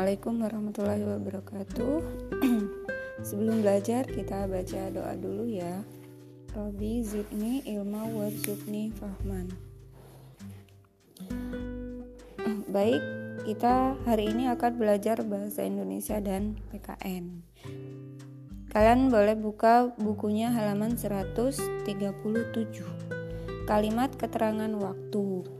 Assalamualaikum warahmatullahi wabarakatuh. Sebelum belajar kita baca doa dulu ya. Robi zidni ilma warzuqni fahman. Baik, kita hari ini akan belajar bahasa Indonesia dan PKN. Kalian boleh buka bukunya halaman 137. Kalimat keterangan waktu.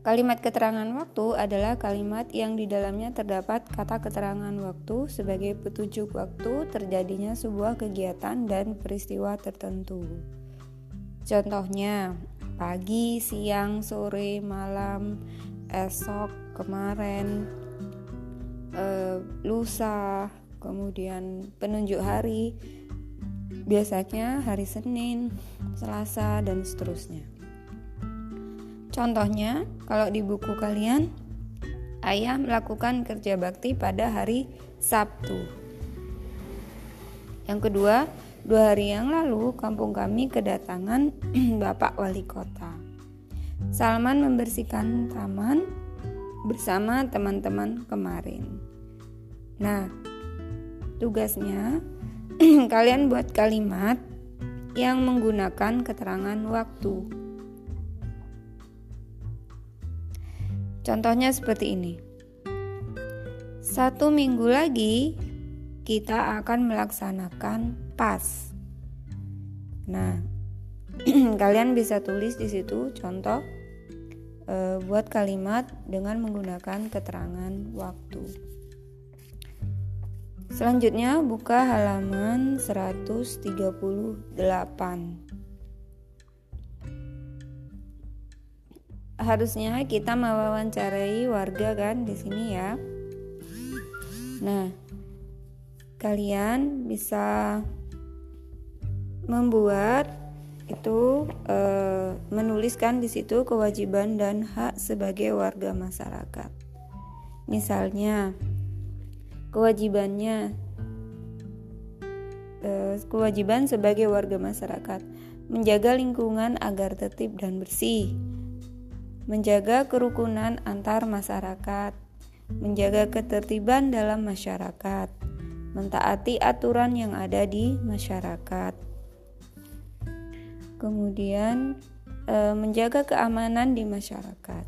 Kalimat keterangan waktu adalah kalimat yang di dalamnya terdapat kata keterangan waktu sebagai petunjuk waktu terjadinya sebuah kegiatan dan peristiwa tertentu. Contohnya, pagi, siang, sore, malam, esok, kemarin, e, lusa, kemudian penunjuk hari, biasanya hari Senin, Selasa, dan seterusnya. Contohnya, kalau di buku kalian, ayah melakukan kerja bakti pada hari Sabtu. Yang kedua, dua hari yang lalu kampung kami kedatangan Bapak Wali Kota. Salman membersihkan taman bersama teman-teman kemarin. Nah, tugasnya kalian buat kalimat yang menggunakan keterangan waktu. Contohnya seperti ini. Satu minggu lagi kita akan melaksanakan PAS. Nah, kalian bisa tulis di situ contoh e, buat kalimat dengan menggunakan keterangan waktu. Selanjutnya buka halaman 138. Harusnya kita mewawancarai warga kan di sini ya. Nah, kalian bisa membuat itu e, menuliskan di situ kewajiban dan hak sebagai warga masyarakat. Misalnya, kewajibannya e, kewajiban sebagai warga masyarakat menjaga lingkungan agar tertib dan bersih menjaga kerukunan antar masyarakat, menjaga ketertiban dalam masyarakat, mentaati aturan yang ada di masyarakat. Kemudian e, menjaga keamanan di masyarakat.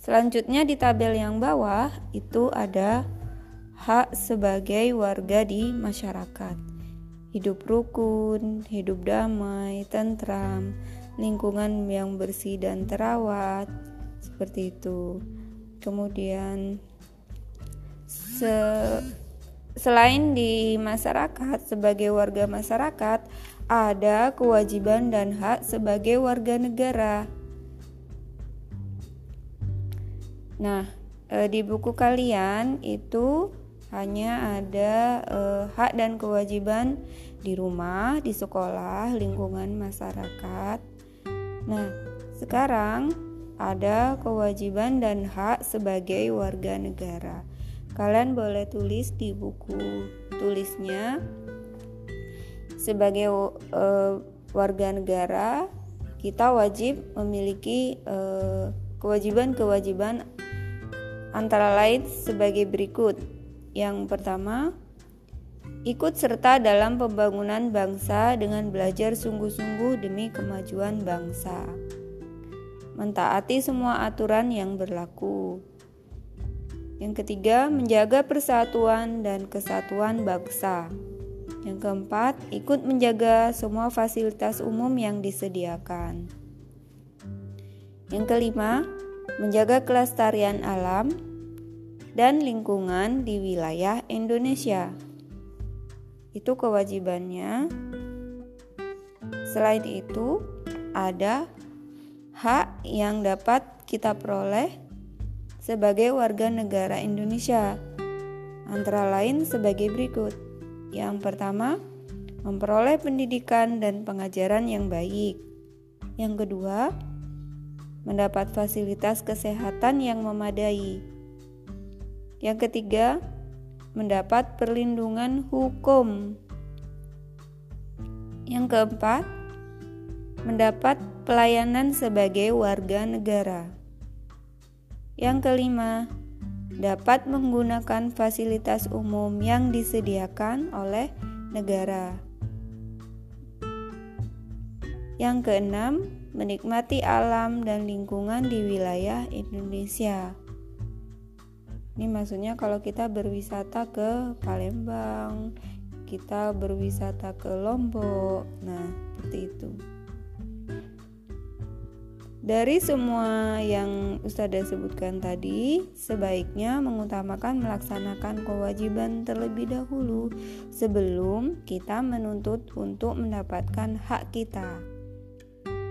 Selanjutnya di tabel yang bawah itu ada hak sebagai warga di masyarakat. Hidup rukun, hidup damai, tentram, lingkungan yang bersih dan terawat seperti itu. Kemudian se selain di masyarakat sebagai warga masyarakat ada kewajiban dan hak sebagai warga negara. Nah, e, di buku kalian itu hanya ada e, hak dan kewajiban di rumah, di sekolah, lingkungan masyarakat, Nah, sekarang ada kewajiban dan hak sebagai warga negara. Kalian boleh tulis di buku tulisnya sebagai uh, warga negara kita wajib memiliki kewajiban-kewajiban uh, antara lain sebagai berikut. Yang pertama, Ikut serta dalam pembangunan bangsa dengan belajar sungguh-sungguh demi kemajuan bangsa. Mentaati semua aturan yang berlaku. Yang ketiga, menjaga persatuan dan kesatuan bangsa. Yang keempat, ikut menjaga semua fasilitas umum yang disediakan. Yang kelima, menjaga kelestarian alam dan lingkungan di wilayah Indonesia itu kewajibannya. Selain itu, ada hak yang dapat kita peroleh sebagai warga negara Indonesia, antara lain sebagai berikut: yang pertama, memperoleh pendidikan dan pengajaran yang baik, yang kedua, mendapat fasilitas kesehatan yang memadai, yang ketiga, mendapat perlindungan hukum. Yang keempat, mendapat pelayanan sebagai warga negara. Yang kelima, dapat menggunakan fasilitas umum yang disediakan oleh negara. Yang keenam, menikmati alam dan lingkungan di wilayah Indonesia. Ini maksudnya kalau kita berwisata ke Palembang, kita berwisata ke Lombok. Nah, seperti itu. Dari semua yang Ustazah sebutkan tadi, sebaiknya mengutamakan melaksanakan kewajiban terlebih dahulu sebelum kita menuntut untuk mendapatkan hak kita.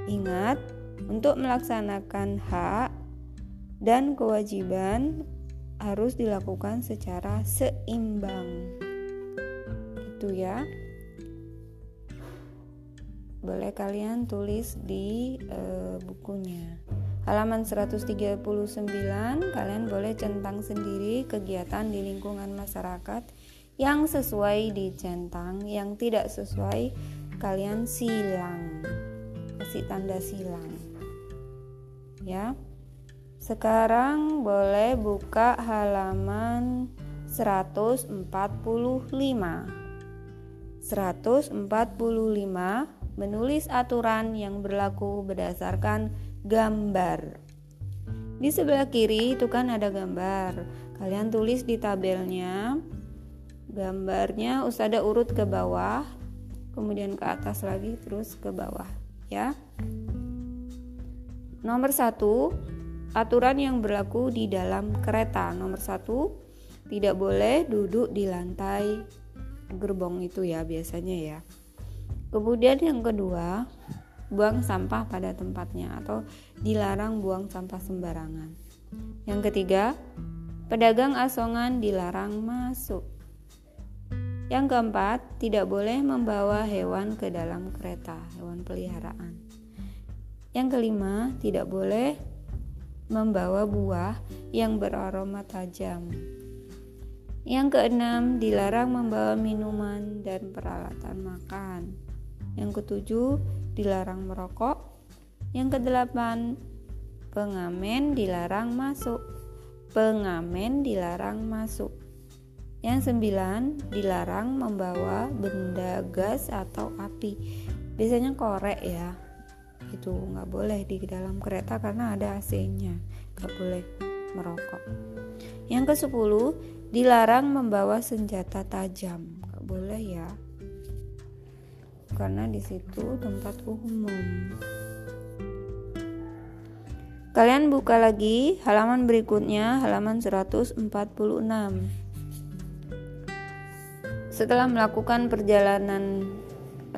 Ingat, untuk melaksanakan hak dan kewajiban harus dilakukan secara seimbang. Itu ya. Boleh kalian tulis di e, bukunya. Halaman 139 kalian boleh centang sendiri kegiatan di lingkungan masyarakat yang sesuai dicentang, yang tidak sesuai kalian silang kasih tanda silang ya sekarang boleh buka halaman 145 145 menulis aturan yang berlaku berdasarkan gambar. Di sebelah kiri itu kan ada gambar. Kalian tulis di tabelnya. Gambarnya usada urut ke bawah kemudian ke atas lagi terus ke bawah ya. Nomor satu, aturan yang berlaku di dalam kereta. Nomor satu, tidak boleh duduk di lantai gerbong itu ya biasanya ya. Kemudian yang kedua, buang sampah pada tempatnya atau dilarang buang sampah sembarangan. Yang ketiga, pedagang asongan dilarang masuk. Yang keempat, tidak boleh membawa hewan ke dalam kereta, hewan peliharaan. Yang kelima, tidak boleh membawa buah yang beraroma tajam. Yang keenam, dilarang membawa minuman dan peralatan makan. Yang ketujuh, dilarang merokok. Yang kedelapan, pengamen dilarang masuk. Pengamen dilarang masuk. Yang sembilan, dilarang membawa benda gas atau api. Biasanya korek ya. Itu nggak boleh di dalam kereta karena ada AC-nya. Nggak boleh merokok. Yang ke sepuluh, dilarang membawa senjata tajam. Nggak boleh ya. Karena di situ tempat umum. Kalian buka lagi halaman berikutnya, halaman 146. Setelah melakukan perjalanan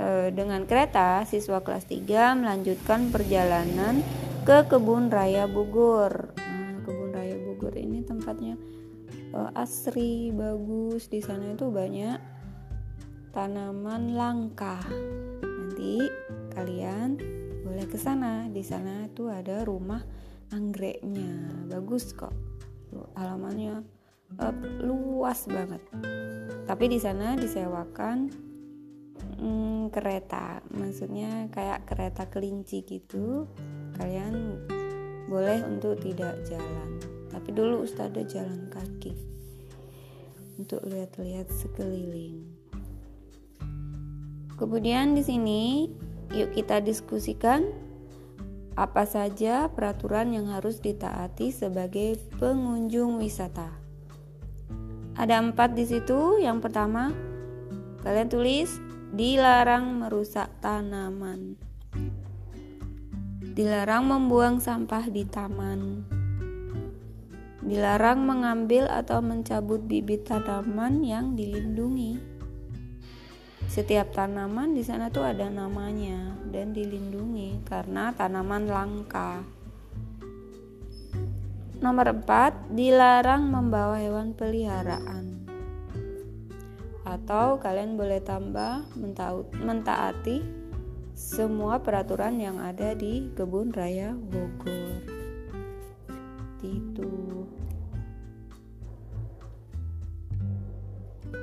e, dengan kereta, siswa kelas 3 melanjutkan perjalanan ke Kebun Raya Bogor. Nah, Kebun Raya Bogor ini tempatnya e, asri, bagus. Di sana itu banyak tanaman langka. Nanti kalian boleh ke sana. Di sana itu ada rumah anggreknya. Bagus kok. Halamannya uh, luas banget tapi di sana disewakan hmm, kereta. Maksudnya kayak kereta kelinci gitu. Kalian boleh untuk tidak jalan. Tapi dulu Ustazah jalan kaki. Untuk lihat-lihat sekeliling. Kemudian di sini yuk kita diskusikan apa saja peraturan yang harus ditaati sebagai pengunjung wisata. Ada empat di situ. Yang pertama, kalian tulis dilarang merusak tanaman. Dilarang membuang sampah di taman. Dilarang mengambil atau mencabut bibit tanaman yang dilindungi. Setiap tanaman di sana tuh ada namanya dan dilindungi karena tanaman langka. Nomor 4, dilarang membawa hewan peliharaan. Atau kalian boleh tambah mentaati semua peraturan yang ada di kebun raya Bogor. Itu.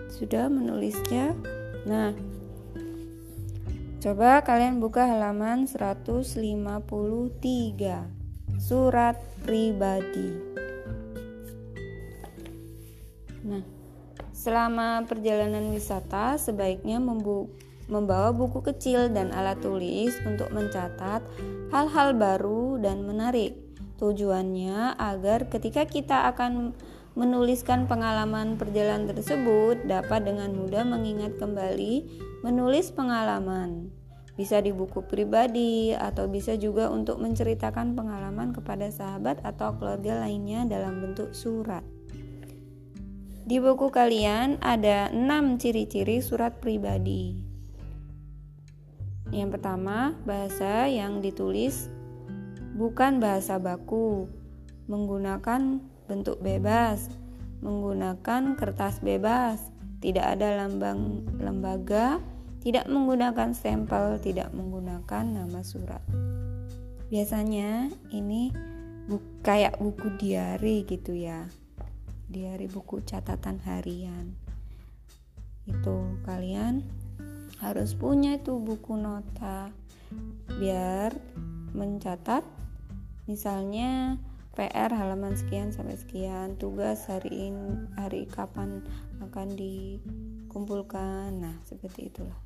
Sudah menulisnya? Nah, coba kalian buka halaman 153 surat pribadi. Selama perjalanan wisata sebaiknya membawa buku kecil dan alat tulis untuk mencatat hal-hal baru dan menarik. Tujuannya agar ketika kita akan menuliskan pengalaman perjalanan tersebut dapat dengan mudah mengingat kembali menulis pengalaman. Bisa di buku pribadi atau bisa juga untuk menceritakan pengalaman kepada sahabat atau keluarga lainnya dalam bentuk surat. Di buku kalian ada 6 ciri-ciri surat pribadi. Yang pertama, bahasa yang ditulis bukan bahasa baku, menggunakan bentuk bebas, menggunakan kertas bebas, tidak ada lambang lembaga, tidak menggunakan stempel, tidak menggunakan nama surat. Biasanya ini bu kayak buku diary gitu ya. Diary buku catatan harian. Itu kalian harus punya itu buku nota biar mencatat. Misalnya PR halaman sekian sampai sekian tugas hari ini hari kapan akan dikumpulkan. Nah seperti itulah.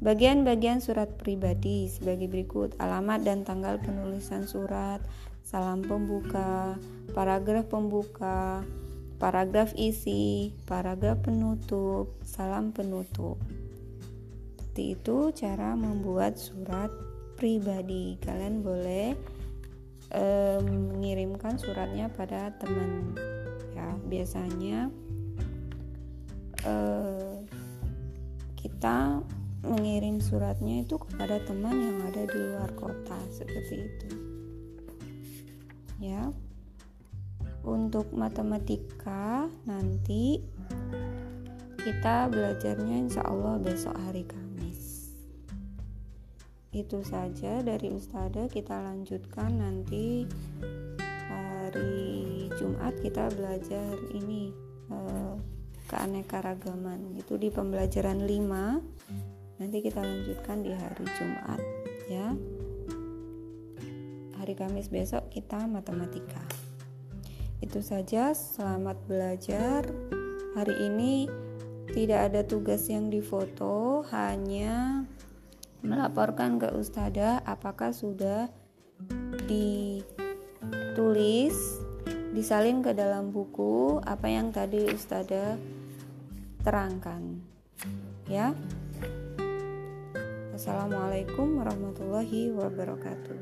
Bagian-bagian surat pribadi sebagai berikut: alamat dan tanggal penulisan surat, salam pembuka, paragraf pembuka, paragraf isi, paragraf penutup, salam penutup. Seperti itu cara membuat surat pribadi. Kalian boleh um, mengirimkan suratnya pada teman. Ya, biasanya uh, kita mengirim suratnya itu kepada teman yang ada di luar kota seperti itu ya. Untuk matematika nanti kita belajarnya insya Allah besok hari Kamis. Itu saja dari Ustada kita lanjutkan nanti hari Jumat kita belajar ini eh, keanekaragaman. Itu di pembelajaran 5 Nanti kita lanjutkan di hari Jumat ya. Hari Kamis besok kita matematika. Itu saja, selamat belajar. Hari ini tidak ada tugas yang difoto, hanya melaporkan ke Ustada apakah sudah ditulis, disalin ke dalam buku apa yang tadi Ustada terangkan. Ya. Assalamualaikum warahmatullahi wabarakatuh.